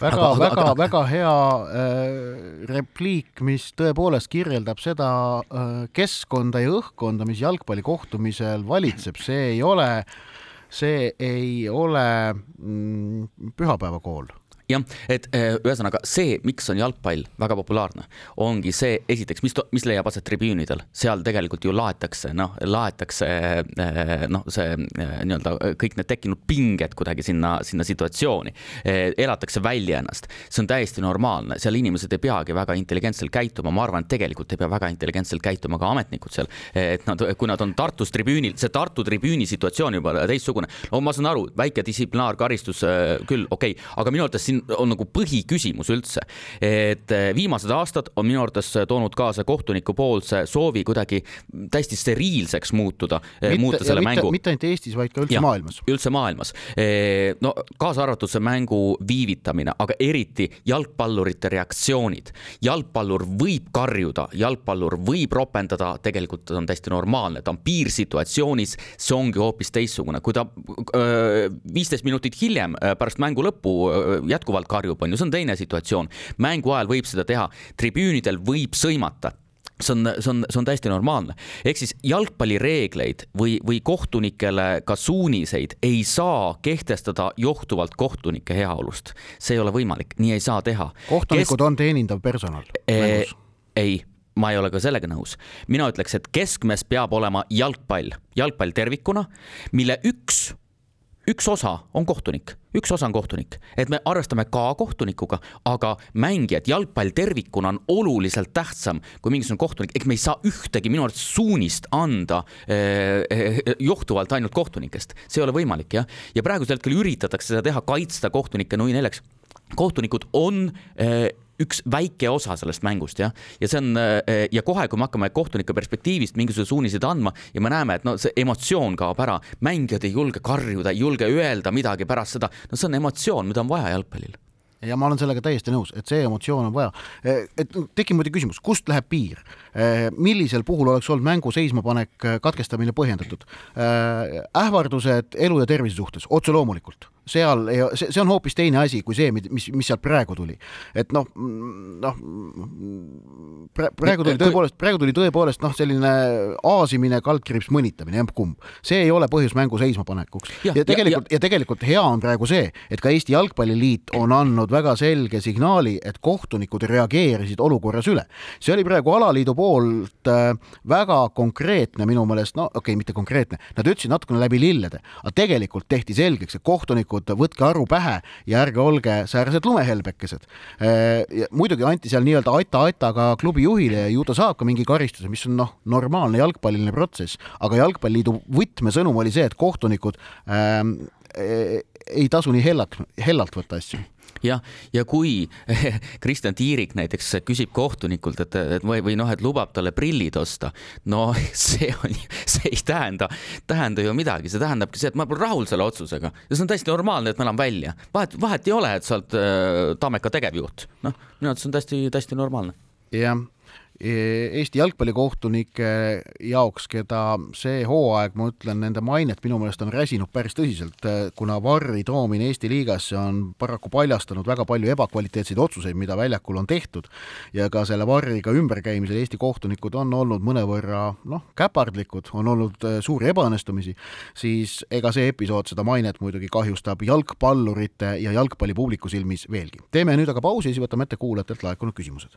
väga, väga, väga hea äh, repliik, mis tõepoolest kirjeldab seda äh, keskkonda ja õhkkonda, mis jalgpallikohtumisel valitseb, see ei ole, see ei ole mm, pühapäevakool jah, et eh, ühesõnaga see, miks on jalgpall väga populaarne, ongi see, esiteks, mis, mis leiab aset tribüünidel, seal tegelikult ju laetakse, noh, laetakse eh, noh, see eh, nii-öelda kõik need tekkinud pinged kuidagi sinna, sinna situatsiooni. elatakse välja ennast, see on täiesti normaalne, seal inimesed ei peagi väga intelligentselt käituma, ma arvan, et tegelikult ei pea väga intelligentselt käituma ka ametnikud seal. et nad, kui nad on Tartus tribüünil, see Tartu tribüüni situatsioon juba teistsugune, no ma saan aru, väike distsiplinaarkaristus küll, okei okay., aga minu arvates siin siin on nagu põhiküsimus üldse, et eh, viimased aastad on minu arvates toonud kaasa kohtuniku poolse soovi kuidagi täiesti steriilseks muutuda, eh, muuta selle mitte, mängu. mitte ainult Eestis, vaid ka üldse ja, maailmas. üldse maailmas. Eh, no kaasa arvatud see mängu viivitamine, aga eriti jalgpallurite reaktsioonid. jalgpallur võib karjuda, jalgpallur võib ropendada, tegelikult on täiesti normaalne, ta on piirsituatsioonis, see ongi hoopis teistsugune, kui ta viisteist minutit hiljem pärast mängu lõppu jätkuvalt jätkuvalt karjub, on ju, see on teine situatsioon. mängu ajal võib seda teha, tribüünidel võib sõimata see on, see on, see on täiesti normaalne. ehk siis jalgpallireegleid või, või kohtunikele ka suuniseid ei saa kehtestada johtuvalt kohtunike heaolust. see ei ole võimalik, nii ei saa teha. kohtunikud Kes... on teenindav personal e. ei ma ei ole ka sellega nõus. mina ütleks, et keskmes peab olema jalgpall, jalgpall tervikuna, mille üks üks osa on kohtunik, üks osa on kohtunik, et me arvestame ka kohtunikuga, aga mängijad, jalgpall tervikuna on oluliselt tähtsam kui mingisugune kohtunik, ehk me ei saa ühtegi minu arvates suunist anda eh, eh, johtuvalt ainult kohtunikest, see ei ole võimalik jah, ja praegusel hetkel üritatakse seda teha, kaitsta kohtunikke nui neljaks. Kohtunikud on eh, üks väike osa sellest mängust jah, ja see on äh, ja kohe, kui me hakkame kohtunike perspektiivist mingisuguseid suuniseid andma ja me näeme, et no see emotsioon kaob ära, mängijad ei julge karjuda, ei julge öelda midagi pärast seda, no see on emotsioon, mida on vaja jalgpallil. Ja ma olen sellega täiesti nõus, et see emotsioon on vaja. Eh, et tekib muidugi küsimus, kust läheb piir, eh, millisel puhul oleks olnud mängu seismapanek, eh, katkestamine põhjendatud? ähvardused elu ja tervise suhtes, otse loomulikult seal ei, see, see on hoopis teine asi kui see, mis, mis sealt praegu tuli. et noh, noh praegu tuli tõepoolest, praegu tuli tõepoolest noh, selline aasimine, kaldkriips mõnitamine, emb-kumb. see ei ole põhjus mängu seismapanekuks. ja, ja tegelikult, ja tegelikult hea on praegu see, et ka Eesti Jalgpalliliit on andnud väga selge signaali, et kohtunikud reageerisid olukorras üle. see oli praegu alaliidu poolt äh, väga konkreetne minu meelest, no okei okay,, mitte konkreetne, nad ütlesid natukene läbi lillede, aga tegelikult tehti selgeks, et kohtunikud poliitikud, võtke aru pähe ja ärge olge säärsed lumehelbekesed. Äh, muidugi anti seal nii-öelda ata-ata ka klubi juhile ja ju ta saab ka mingi karistuse, mis on noh, normaalne jalgpalliline protsess, aga Jalgpalliliidu võtmesõnum oli see, et kohtunikud ähm, ei tasu nii hellalt, hellalt võtta asju jah, ja kui [laughs] Kristjan Tiirik näiteks küsib kohtunikult, et, et või, või noh, et lubab talle prillid osta, no [laughs] see on, see ei tähenda, tähenda ju midagi, see tähendabki see, et ma pole rahul selle otsusega ja see on täiesti normaalne, et ma elan välja. vahet, vahet ei ole, et sa oled äh, Tammeka tegevjuht, noh, minu arvates on täiesti, täiesti normaalne. jah Eesti jalgpallikohtunike jaoks, keda see hooaeg, ma ütlen, nende mainet minu meelest on räsinud päris tõsiselt, e, kuna Varri toomine Eesti liigasse on paraku paljastanud väga palju ebakvaliteetseid otsuseid, mida väljakul on tehtud ja ka selle Varriga ümberkäimisel Eesti kohtunikud on olnud mõnevõrra noh, käpardlikud, on olnud e, suuri ebaõnnestumisi, siis ega see episood seda mainet muidugi kahjustab jalgpallurite ja jalgpallipubliku silmis veelgi. teeme nüüd aga pausi siis võtame ette kuulajatelt laekunud küsimused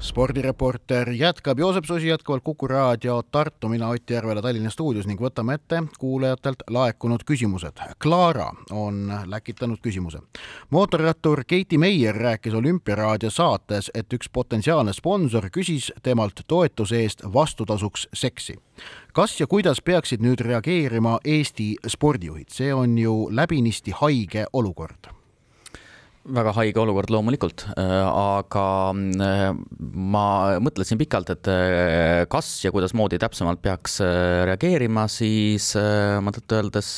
spordireporter jätkab, Joosep Susi jätkuvalt Kuku raadio Tartu, mina Ott Järvela Tallinna stuudios ning võtame ette kuulajatelt laekunud küsimused. Klaara on läkitanud küsimuse. mootorrattur Keiti Meier rääkis Olümpiaraadio saates, et üks potentsiaalne sponsor küsis temalt toetuse eest vastutasuks seksi kas ja kuidas peaksid nüüd reageerima Eesti spordijuhid, see on ju läbinisti haige olukord väga haige olukord loomulikult, äh, aga äh, ma mõtlesin pikalt, et äh, kas ja kuidasmoodi täpsemalt peaks reageerima, siis ma tõtt-öeldes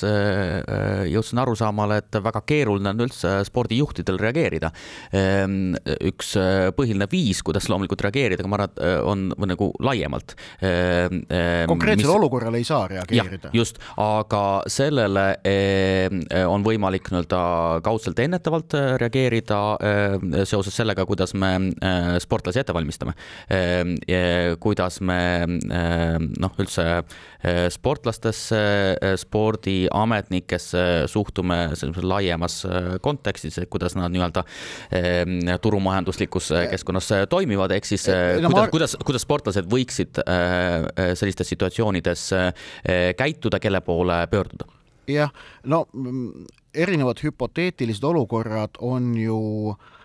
jõudsin arusaamale, et väga keeruline on üldse spordijuhtidel reageerida. Ähm, üks põhiline viis, kuidas loomulikult reageerida, ma arvan, et on nagu laiemalt. konkreetsele mis... olukorrale ei saa reageerida. just, aga sellele on võimalik nii-öelda kaudselt ennetavalt reageerida reageerida äh, seoses sellega, kuidas me äh, sportlasi ette valmistame. Äh, kuidas me noh, üldse sportlastesse, spordiametnikesse suhtume sellises laiemas kontekstis, et kuidas nad nii-öelda turumajanduslikus keskkonnas toimivad, ehk siis kuidas, kuidas, kuidas sportlased võiksid sellistes situatsioonides käituda, kelle poole pöörduda jah, no erinevad hüpoteetilised olukorrad on ju Äh,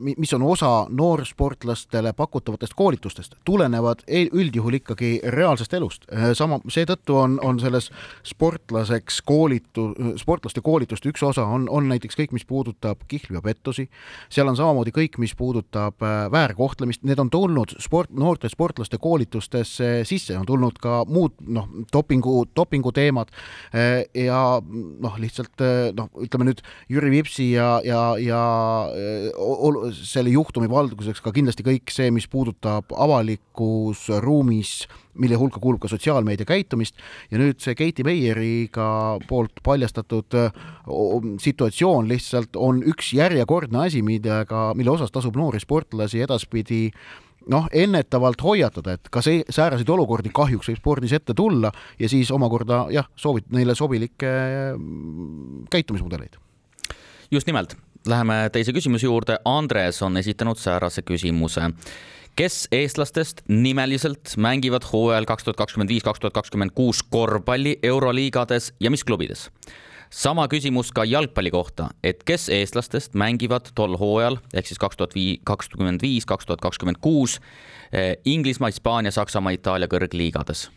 mis on osa noorsportlastele pakutavatest koolitustest, tulenevad üldjuhul ikkagi reaalsest elust. Äh, sama, seetõttu on, on selles sportlaseks koolitu-, sportlaste koolituste üks osa on, on näiteks kõik, mis puudutab kihlvi ja pettusi, seal on samamoodi kõik, mis puudutab äh, väärkohtlemist, need on tulnud sport, noorte sportlaste koolitustesse sisse, on tulnud ka muud noh, dopingu, dopinguteemad ja noh, lihtsalt noh, ütleme nüüd Jüri Vipsi ja, ja, ja ja selle juhtumi valduseks ka kindlasti kõik see, mis puudutab avalikus ruumis, mille hulka kuulub ka sotsiaalmeedia käitumist ja nüüd see Keiti Meieriga poolt paljastatud situatsioon lihtsalt on üks järjekordne asi, millega, mille osas tasub noori sportlasi edaspidi noh, ennetavalt hoiatada, et ka see, sääraseid olukordi kahjuks võib spordis ette tulla ja siis omakorda jah, soovid neile sobilikke käitumismudeleid. just nimelt Läheme teise küsimuse juurde. Andres on esitanud säärase küsimuse. kes eestlastest nimeliselt mängivad hooajal kaks tuhat kakskümmend viis, kaks tuhat kakskümmend kuus korvpalli euroliigades ja mis klubides? sama küsimus ka jalgpalli kohta, et kes eestlastest mängivad tol hooajal ehk siis kaks tuhat vii-, kakskümmend viis, kaks tuhat kakskümmend kuus eh, Inglismaa, Hispaania, Saksamaa, Itaalia kõrgliigades?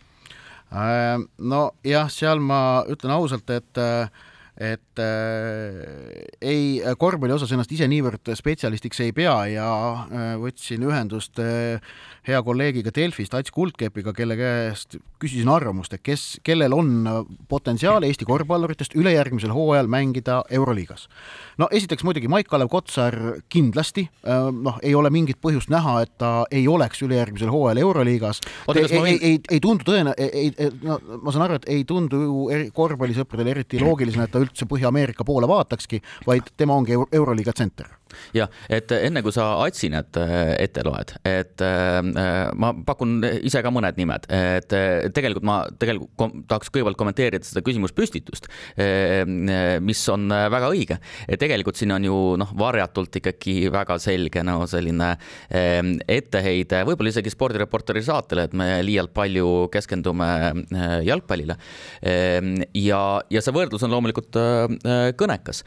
Äh, nojah, seal ma ütlen ausalt, et äh, et äh, ei, korvpalli osas ennast ise niivõrd spetsialistiks ei pea ja äh, võtsin ühendust äh, hea kolleegiga Delfist, Ats Kuldkepiga, kelle käest küsisin arvamust, et kes, kellel on potentsiaal Eesti korvpalluritest ülejärgmisel hooajal mängida Euroliigas. no esiteks muidugi Maik-Kalev Kotsar kindlasti, äh, noh, ei ole mingit põhjust näha, et ta ei oleks ülejärgmisel hooajal Euroliigas. ei, ei, ei, ei, ei tundu tõene, ei, ei, no ma saan aru, et ei tundu korvpallisõpradele eriti loogiline, et ta üldse Põhja-Ameerika poole vaatakski, vaid tema ongi Euroliiga tsenter jah, et enne kui sa Atsinat äh, ette loed, et äh, ma pakun ise ka mõned nimed, et äh, tegelikult ma tegelikult tahaks kõigepealt kommenteerida seda küsimuspüstitust, mis on väga õige. tegelikult siin on ju noh, varjatult ikkagi väga selge no selline etteheide, võib-olla isegi spordireporteri saatele, et me liialt palju keskendume jalgpallile. ja, ja see võrdlus on loomulikult kõnekas.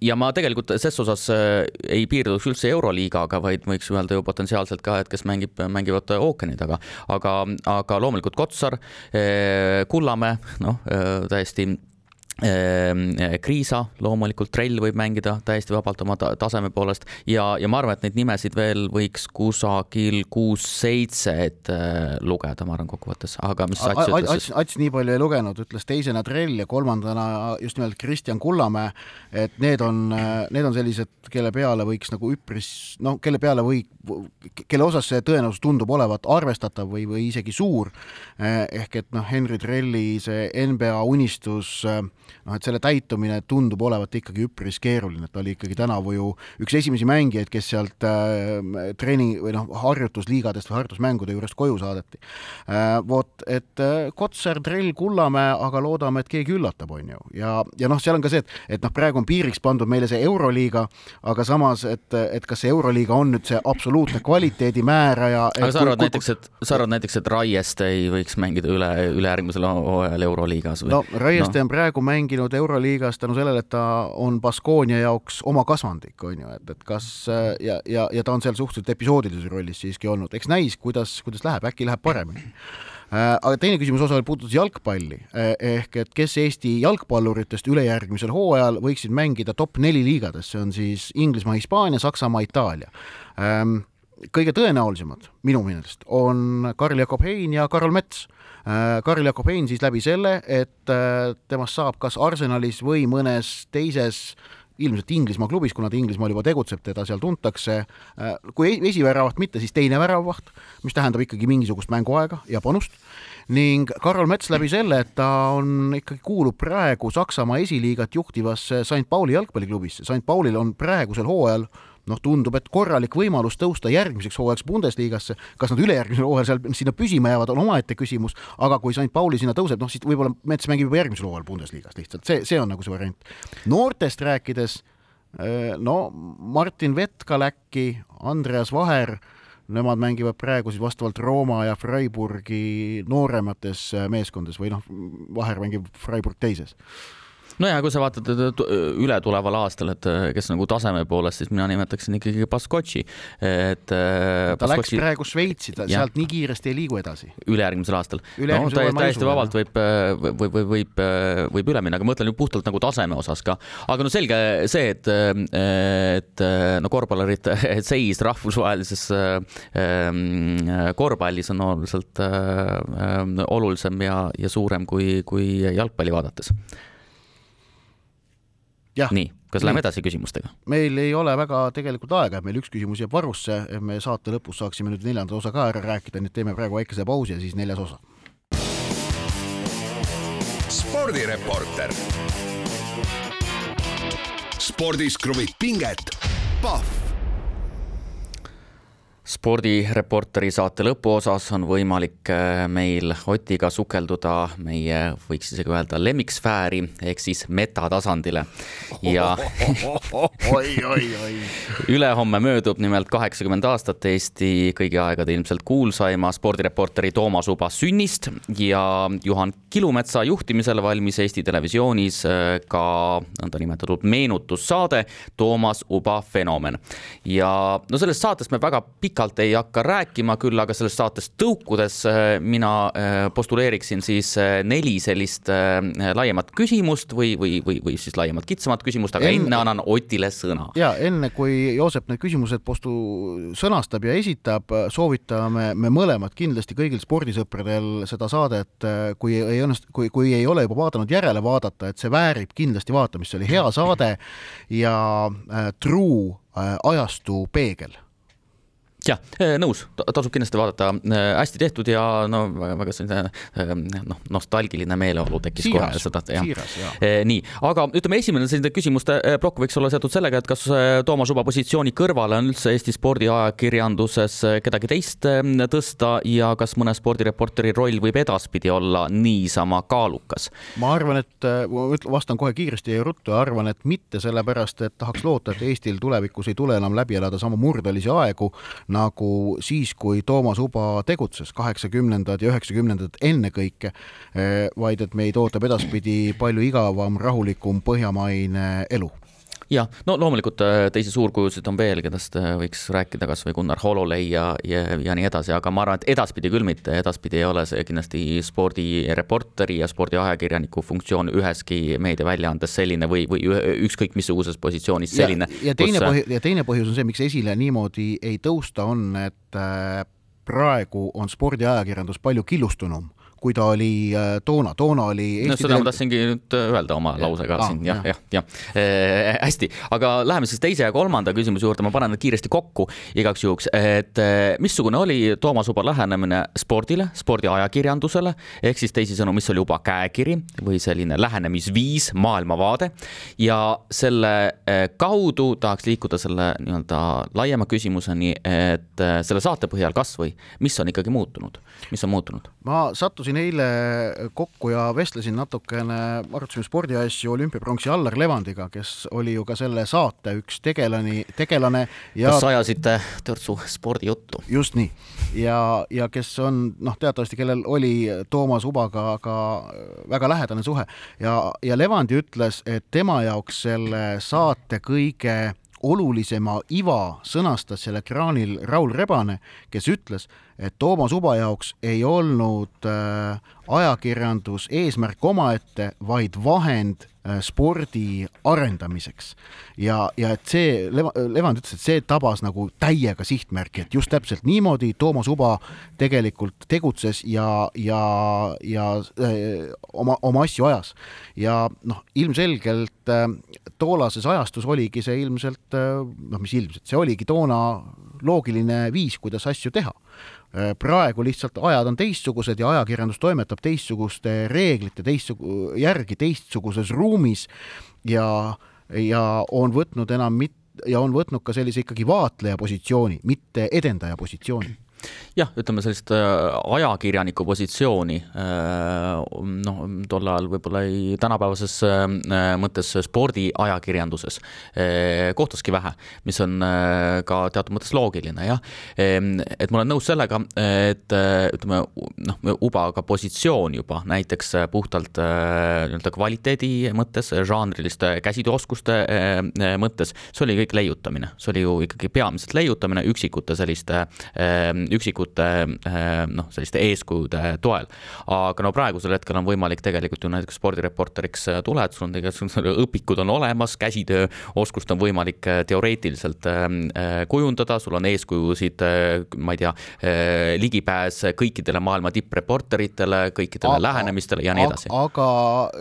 ja ma tegelikult ses osas ei piirduks üldse Euroliigaga, vaid võiks öelda ju potentsiaalselt ka, et kes mängib, mängivad ookeani taga, aga, aga loomulikult Kotsar, Kullamäe, noh, täiesti Ehm, Kriisa loomulikult, Trell võib mängida täiesti vabalt oma taseme poolest ja, ja ma arvan, et neid nimesid veel võiks kusagil kuus-seitse ette äh, lugeda, ma arvan kokkuvõttes, aga mis Ats ütles siis? Ats nii palju ei lugenud, ütles teisena Trell ja kolmandana just nimelt Kristjan Kullamäe, et need on, need on sellised, kelle peale võiks nagu üpris, noh, kelle peale või, kelle osas see tõenäosus tundub olevat arvestatav või, või isegi suur. ehk et noh, Henry Trelli see NBA unistus noh, et selle täitumine tundub olevat ikkagi üpris keeruline, et ta oli ikkagi tänavu ju üks esimesi mängijaid, kes sealt äh, treeni või noh, harjutusliigadest või harjutusmängude juurest koju saadeti äh,. vot, et äh, Kotsar, Trell, Kullamäe, aga loodame, et keegi üllatab, on ju, ja, ja noh, seal on ka see, et, et noh, praegu on piiriks pandud meile see Euroliiga, aga samas, et, et kas see Euroliiga on nüüd see absoluutne kvaliteedimääraja. aga sa arvad näiteks, et sa arvad näiteks, et Raieste ei võiks mängida üle, ülejärgmisel hooajal Euroliigas või? no Raieste no. on praegu mänginud Euroliigas tänu sellele, et ta on Baskonia jaoks oma kasvandik, on ju, et, et kas ja, ja, ja ta on seal suhteliselt episoodilises rollis siiski olnud, eks näis, kuidas, kuidas läheb, äkki läheb paremini. Äh, aga teine küsimuse osa puudutas jalgpalli. Äh, ehk et kes Eesti jalgpalluritest ülejärgmisel hooajal võiksid mängida top neli liigades, see on siis Inglismaa, Hispaania, Saksamaa, Itaalia. Ähm, kõige tõenäolisemad minu meelest on Karl-Jakob Hein ja Karol Mets. Äh, Karl Jakob Hein siis läbi selle, et äh, temast saab kas Arsenalis või mõnes teises ilmselt Inglismaa klubis, kuna ta Inglismaal juba tegutseb, teda seal tuntakse, äh, kui esiväravat mitte, siis teine väravavaht, mis tähendab ikkagi mingisugust mänguaega ja panust, ning Karol Mets läbi selle, et ta on ikkagi, kuulub praegu Saksamaa esiliigat juhtivasse St Pauli jalgpalliklubisse, St Paulil on praegusel hooajal noh, tundub, et korralik võimalus tõusta järgmiseks hooajaks Bundesligasse, kas nad ülejärgmisel hooajal seal sinna püsima jäävad, on omaette küsimus, aga kui St Pauli sinna tõuseb, noh siis võib-olla Mets mängib juba järgmisel hooajal Bundesligas lihtsalt, see, see on nagu see variant. noortest rääkides, eh, no Martin Vetkal äkki, Andreas Vaher, nemad mängivad praegu siis vastavalt Rooma ja Freiburgi nooremates meeskondades või noh, Vaher mängib Freiburg teises nojah, kui sa vaatad ületuleval aastal, et äh, kes nagu taseme poolest, siis mina nimetaksin ikkagi Baskotši, et. Äh, ta Baskotši... läks praegu Šveitsi, ta sealt nii kiiresti ei liigu edasi. ülejärgmisel aastal. no täiesti, täiesti vabalt võib, äh, võib, võib, võib, võib üle minna, aga ma mõtlen ju puhtalt nagu taseme osas ka. aga no selge see, et, et no korvpallurite seis rahvusvahelises korvpallis on oluliselt olulisem ja, ja suurem kui, kui jalgpalli vaadates nii, kas läheme edasi küsimustega? meil ei ole väga tegelikult aega, meil üks küsimus jääb varusse, me saate lõpus saaksime nüüd neljanda osa ka ära rääkida, nii et teeme praegu väikese pausi ja siis neljas osa. spordireporter. spordis kruvib pinget, Pahv spordireporteri saate lõpuosas on võimalik äh, meil Otiga sukelduda meie, võiks isegi öelda, lemmiksfääri ehk siis metatasandile. ja [laughs] ülehomme möödub nimelt kaheksakümmend aastat Eesti kõigi aegade ilmselt kuulsaima spordireporteri Toomas Uba sünnist ja Juhan Kilumetsa juhtimisel valmis Eesti Televisioonis äh, ka nõndanimetatud meenutussaade Toomas Uba fenomen. ja no sellest saatest me väga pikalt pikalt ei hakka rääkima, küll aga sellest saatest tõukudes äh, mina äh, postuleeriksin siis äh, neli sellist laiemat küsimust või, või, või, või siis laiemat kitsamat küsimust, aga enne, enne annan Otile sõna. ja enne kui Joosep need küsimused postu sõnastab ja esitab, soovitame me mõlemad kindlasti kõigil spordisõpradel seda saadet, kui ei õnnestu, kui, kui ei ole juba vaadanud, järele vaadata, et see väärib kindlasti vaatamist, see oli hea saade ja truu ajastu peegel jah, eh, nõus, tasub kindlasti vaadata, eh, hästi tehtud ja no väga, väga selline eh, noh, nostalgiline meeleolu tekkis kohe seda teha. nii, aga ütleme, esimene selline küsimuste plokk võiks olla seotud sellega, et kas Toomas Uba positsiooni kõrvale on üldse Eesti spordiajakirjanduses kedagi teist tõsta ja kas mõne spordireporteri roll võib edaspidi olla niisama kaalukas? ma arvan, et vastan kohe kiiresti ja ruttu ja arvan, et mitte sellepärast, et tahaks loota, et Eestil tulevikus ei tule enam läbi elada samu murdelisi aegu nagu siis, kui Toomas Uba tegutses, kaheksakümnendad ja üheksakümnendad ennekõike, eh, vaid et meid ootab edaspidi palju igavam, rahulikum põhjamaine elu jah, no loomulikult äh, teisi suurkujusid on veel, kellest äh, võiks rääkida, kasvõi Gunnar Hololei ja, ja, ja nii edasi, aga ma arvan, et edaspidi küll mitte, edaspidi ei ole see kindlasti spordireporteri ja spordiajakirjaniku funktsioon üheski meediaväljaandes selline või, või ükskõik missuguses positsioonis selline. ja teine kus... põhjus, ja teine põhjus on see, miks esile niimoodi ei tõusta, on, et äh, praegu on spordiajakirjandus palju killustunum kui ta oli äh, toona, toona oli Eesti no seda tele... ma tahtsingi nüüd äh, öelda oma lausega ah, siin jah, jah, jah ja. äh,. hästi, aga läheme siis teise ja kolmanda küsimuse juurde, ma panen need kiiresti kokku igaks juhuks, et äh, missugune oli Toomas Uba lähenemine spordile, spordiajakirjandusele, ehk siis teisisõnu, mis oli Uba käekiri või selline lähenemisviis, maailmavaade ja selle kaudu tahaks liikuda selle nii-öelda laiema küsimuseni, et selle saate põhjal kasvõi, mis on ikkagi muutunud, mis on muutunud? ma sattusin sattusin eile kokku ja vestlesin natukene, arutasime spordiasju olümpiapronksi Allar Levandiga, kes oli ju ka selle saate üks tegelani, tegelane ja kas ajasite törtsu spordijuttu? just nii. ja, ja kes on noh, teatavasti, kellel oli Toomas Ubaga ka väga lähedane suhe ja, ja Levandi ütles, et tema jaoks selle saate kõige olulisema iva sõnastas seal ekraanil Raul Rebane, kes ütles, et Toomas Uba jaoks ei olnud äh, ajakirjandus eesmärk omaette, vaid vahend spordi arendamiseks. ja, ja et see, Levand ütles, et see tabas nagu täiega sihtmärki, et just täpselt niimoodi Toomas Uba tegelikult tegutses ja, ja, ja äh, oma, oma asju ajas. ja noh, ilmselgelt äh, toolases ajastus oligi see ilmselt äh, noh, mis ilmselt, see oligi toona loogiline viis, kuidas asju teha Äh, praegu lihtsalt ajad on teistsugused ja ajakirjandus toimetab teistsuguste reeglite teistsugu-, järgi teistsuguses ruumis ja, ja on võtnud enam mit- ja on võtnud ka sellise ikkagi vaatleja positsiooni, mitte edendaja positsiooni jah, ütleme sellist äh, ajakirjaniku positsiooni äh, noh, tol ajal võib-olla ei, tänapäevases äh, mõttes spordiajakirjanduses kohtaski vähe, mis on ka teatud mõttes loogiline jah. Ehm, et ma olen nõus sellega, et ütleme noh, Ubaga positsioon juba näiteks puhtalt nii-öelda kvaliteedi mõttes, žanriliste käsitööoskuste mõttes, see oli kõik leiutamine, see oli ju ikkagi peamiselt leiutamine üksikute selliste üksikute eh, noh, selliste eeskujude toel. aga no praegusel hetkel on võimalik tegelikult ju näiteks spordireporteriks eh, tuled, sul on tegelikult õpikud on olemas, käsitööoskust on võimalik eh, teoreetiliselt kujundada, sul on eeskujusid, ma ei tea, ligipääs kõikidele maailma tippreporteritele, kõikidele aga, lähenemistele ja nii edasi. aga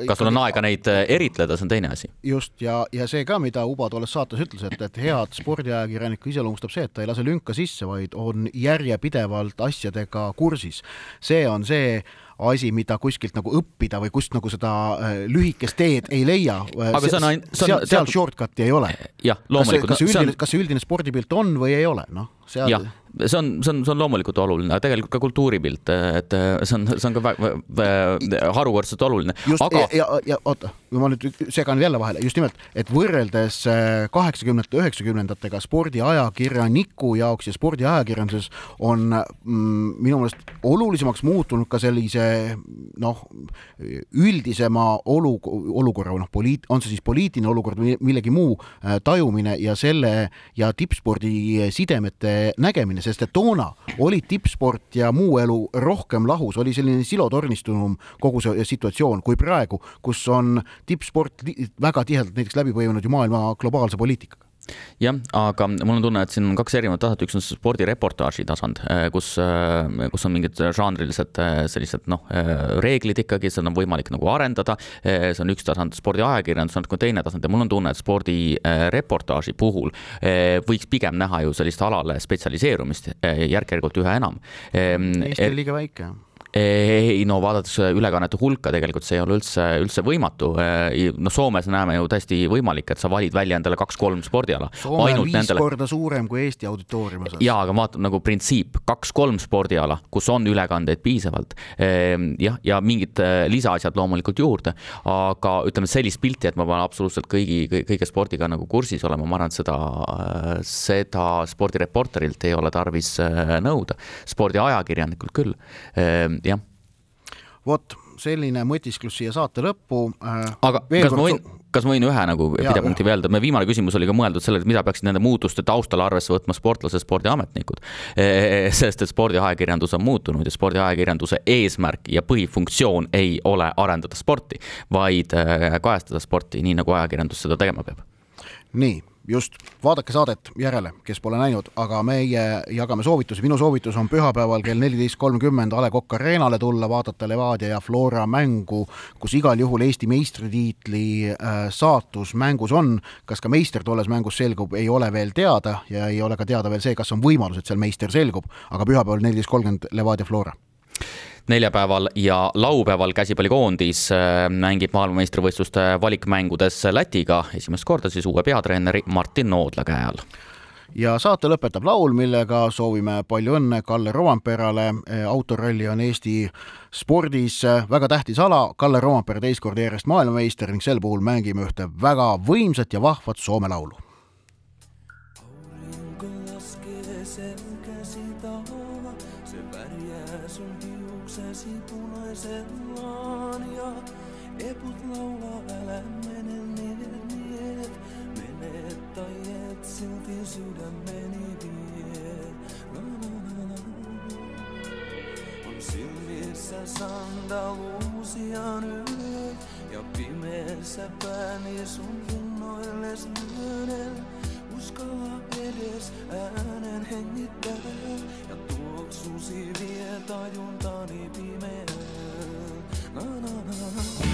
kas sul on aega neid eritleda, see on teine asi. just, ja, ja see ka, mida Uba tolles saates ütles, et, et head spordiajakirjanikku iseloomustab see, et ta ei lase lünka sisse, vaid on järje pidevalt asjadega kursis. see on see asi, mida kuskilt nagu õppida või kust nagu seda äh, lühikest teed ei leia. aga see on ainult. seal, seal shortcut'i ei ole. jah, loomulikult. kas see üldine, kas see üldine spordipilt on või ei ole, noh seal. jah, see on, see on, see on loomulikult oluline, aga tegelikult ka kultuuripilt, et see on, see on ka harukordselt oluline. just aga... ja, ja, oota, ma nüüd segan jälle vahele, just nimelt, et võrreldes äh, kaheksakümnendate, üheksakümnendatega spordiajakirjaniku jaoks ja spordiajakirjanduses on mm, minu meelest olulisemaks muutunud ka sellise noh, üldisema olu, olukorra noh, poliit-, on see siis poliitiline olukord või millegi muu äh, tajumine ja selle ja tippspordi sidemete nägemine, sest et toona olid tippsport ja muu elu rohkem lahus, oli selline silotornistunum kogu see situatsioon kui praegu, kus on tippsport väga tihedalt näiteks läbi põimunud ju maailma globaalse poliitikaga jah, aga mul on tunne, et siin on kaks erinevat taset, üks on spordireportaaži tasand, äh, kus, äh, kus on mingid žanrilised äh, sellised noh, reeglid ikkagi, seda on võimalik nagu arendada. see on üks tasand, spordiajakirjandus on natuke teine tasand ja mul on tunne, et spordireportaaži puhul võiks pigem näha ju sellist alale spetsialiseerumist järk-järgult üha enam. Eesti on liiga väike ei no vaadates ülekannete hulka, tegelikult see ei ole üldse, üldse võimatu. noh, Soomes näeme ju täiesti võimalik, et sa valid välja endale kaks-kolm spordiala. Soome on viis nendele... korda suurem kui Eesti auditooriumi osas. jaa, aga vaata nagu printsiip, kaks-kolm spordiala, kus on ülekandeid piisavalt. Ehm, jah, ja mingid äh, lisaasjad loomulikult juurde, aga ütleme sellist pilti, et ma pean absoluutselt kõigi, kõige spordiga nagu kursis olema, ma arvan, et seda, äh, seda spordireporterilt ei ole tarvis äh, nõuda. spordiajakirjanikult küll ehm, jah. vot selline mõtisklus siia saate lõppu. Äh, aga kas kord... ma võin, kas ma võin ühe nagu pidepunkti veel öelda, meie viimane küsimus oli ka mõeldud sellele, et mida peaksid nende muutuste taustal arvesse võtma sportlased, spordiametnikud. sest et spordiajakirjandus on muutunud ja spordiajakirjanduse eesmärk ja põhifunktsioon ei ole arendada sporti, vaid äh, kajastada sporti, nii nagu ajakirjandus seda tegema peab. nii just, vaadake saadet järele, kes pole näinud, aga meie jagame soovitusi, minu soovitus on pühapäeval kell neliteist kolmkümmend A Le Coq Arena'le tulla, vaadata Levadia ja Flora mängu, kus igal juhul Eesti meistritiitli äh, saatus mängus on. kas ka meister tolles mängus selgub, ei ole veel teada ja ei ole ka teada veel see, kas on võimalus, et seal meister selgub, aga pühapäeval neliteist kolmkümmend Levadia Flora neljapäeval ja laupäeval käsipallikoondis äh, mängib maailmameistrivõistluste valikmängudes Lätiga esimest korda siis uue peatreeneri Martin Noodla käe all ja saate lõpetab laul, millega soovime palju õnne Kalle Rompeerale. autoralli on Eesti spordis väga tähtis ala, Kalle Rompeer teist korda järjest maailmameister ning sel puhul mängime ühte väga võimsat ja vahvat Soome laulu. See värjää sun tiuksesi punaisellaan ja eput laulaa älä mene niin, niin, mene tai et silti sydämeni vie. On silmissä sandaluusia nyt ja pimeässä pääni sun innoilles myönen. Uskalla edes äänen hengittää ja tuoksusi vie tajuntani pimeään. Na, na, na, na.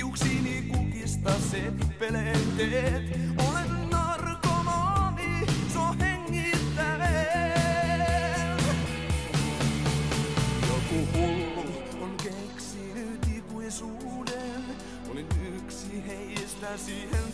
Hiuksini kukista seppeleen teet. Olen narkomaani, so hengittäen. Joku hullu on keksinyt ikuisuuden. Olin yksi heistä siihen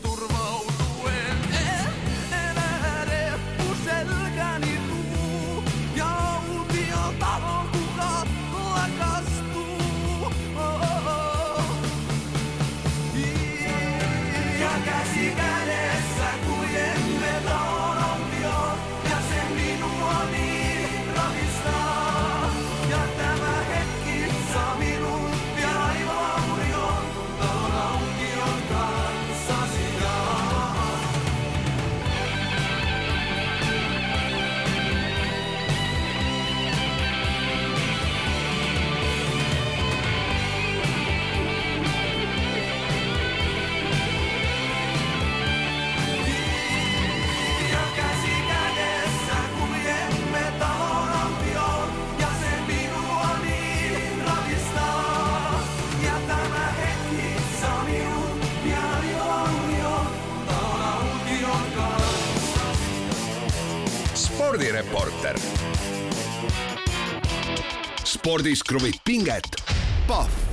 spordireporter. spordis kruvib pinget, Pahv